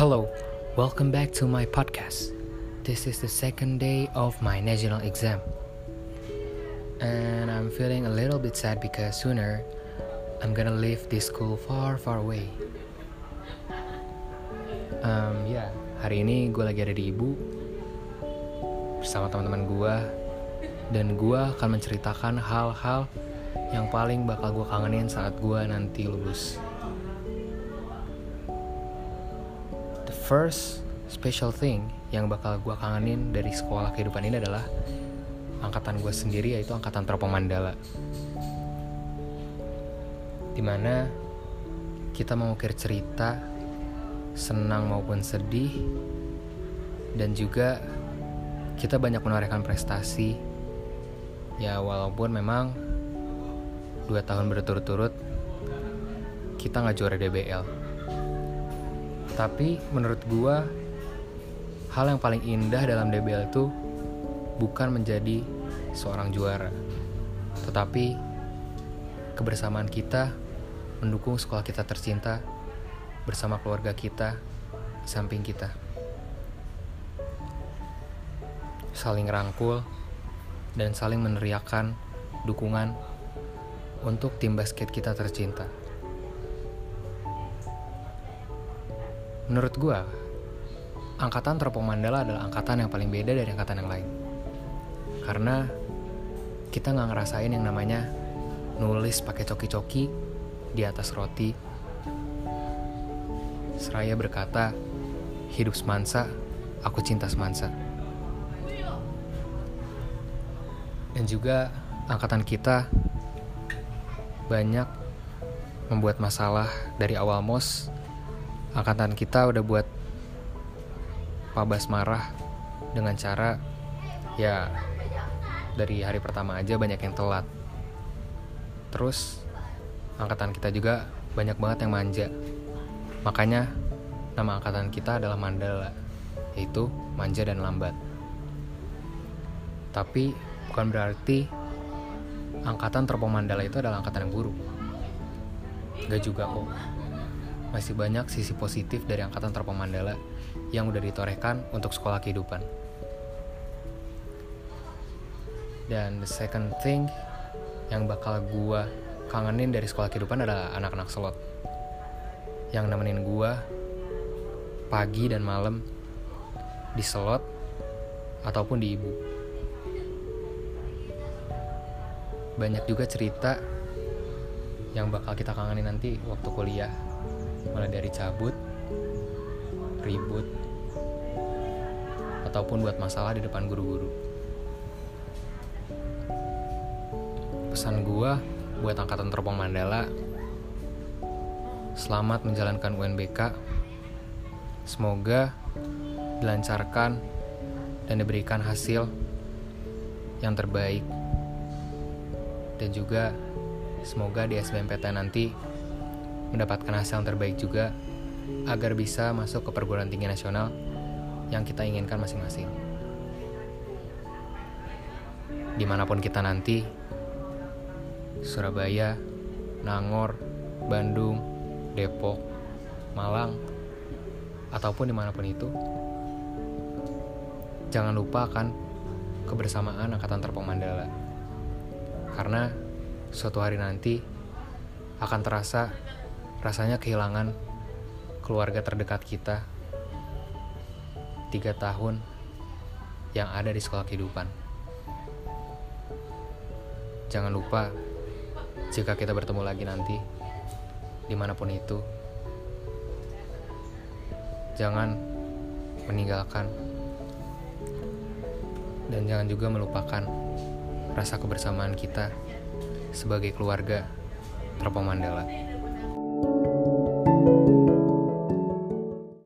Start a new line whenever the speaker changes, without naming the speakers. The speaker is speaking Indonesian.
Hello, welcome back to my podcast. This is the second day of my national exam. And I'm feeling a little bit sad because sooner I'm gonna leave this school far, far away. Um, yeah, hari ini gue lagi ada di ibu bersama teman-teman gue dan gue akan menceritakan hal-hal yang paling bakal gue kangenin saat gue nanti lulus. First special thing yang bakal gue kangenin dari sekolah kehidupan ini adalah angkatan gue sendiri yaitu angkatan Teropong Mandala. Di mana kita mengukir cerita senang maupun sedih dan juga kita banyak menorehkan prestasi ya walaupun memang dua tahun berturut-turut kita nggak juara DBL tapi menurut gua hal yang paling indah dalam DBL itu bukan menjadi seorang juara tetapi kebersamaan kita mendukung sekolah kita tercinta bersama keluarga kita di samping kita. Saling rangkul dan saling meneriakan dukungan untuk tim basket kita tercinta. Menurut gue, angkatan Teropong Mandala adalah angkatan yang paling beda dari angkatan yang lain. Karena kita nggak ngerasain yang namanya nulis pakai coki-coki di atas roti Seraya berkata, hidup semansa, aku cinta semansa. Dan juga angkatan kita banyak membuat masalah dari awal mos. Angkatan kita udah buat Pabas marah dengan cara ya dari hari pertama aja banyak yang telat. Terus angkatan kita juga banyak banget yang manja. Makanya nama angkatan kita adalah Mandala, yaitu manja dan lambat. Tapi bukan berarti angkatan Teropong Mandala itu adalah angkatan yang buruk. Gak juga kok. Masih banyak sisi positif dari angkatan Teropong Mandala yang udah ditorehkan untuk sekolah kehidupan. Dan the second thing yang bakal gua kangenin dari sekolah kehidupan adalah anak-anak slot yang nemenin gue pagi dan malam di slot ataupun di ibu. Banyak juga cerita yang bakal kita kangenin nanti waktu kuliah. Mulai dari cabut, ribut, ataupun buat masalah di depan guru-guru. Pesan gue buat angkatan teropong Mandala Selamat menjalankan UNBK. Semoga dilancarkan dan diberikan hasil yang terbaik. Dan juga semoga di SBMPTN nanti mendapatkan hasil yang terbaik juga agar bisa masuk ke perguruan tinggi nasional yang kita inginkan masing-masing. Di mana pun kita nanti, Surabaya, Nangor, Bandung, Depok, Malang, ataupun di mana pun itu, jangan lupa akan kebersamaan Angkatan Terpong Mandala. Karena suatu hari nanti akan terasa rasanya kehilangan keluarga terdekat kita tiga tahun yang ada di sekolah kehidupan. Jangan lupa jika kita bertemu lagi nanti di mana pun itu. Jangan meninggalkan dan jangan juga melupakan rasa kebersamaan kita sebagai keluarga Terpomandala. Mandala.